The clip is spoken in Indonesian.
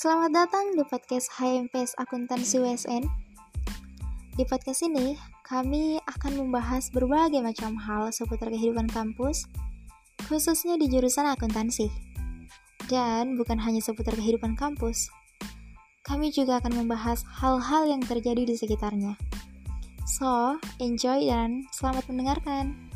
Selamat datang di podcast HMPS Akuntansi WSN. Di podcast ini, kami akan membahas berbagai macam hal seputar kehidupan kampus, khususnya di jurusan akuntansi. Dan bukan hanya seputar kehidupan kampus, kami juga akan membahas hal-hal yang terjadi di sekitarnya. So, enjoy dan selamat mendengarkan.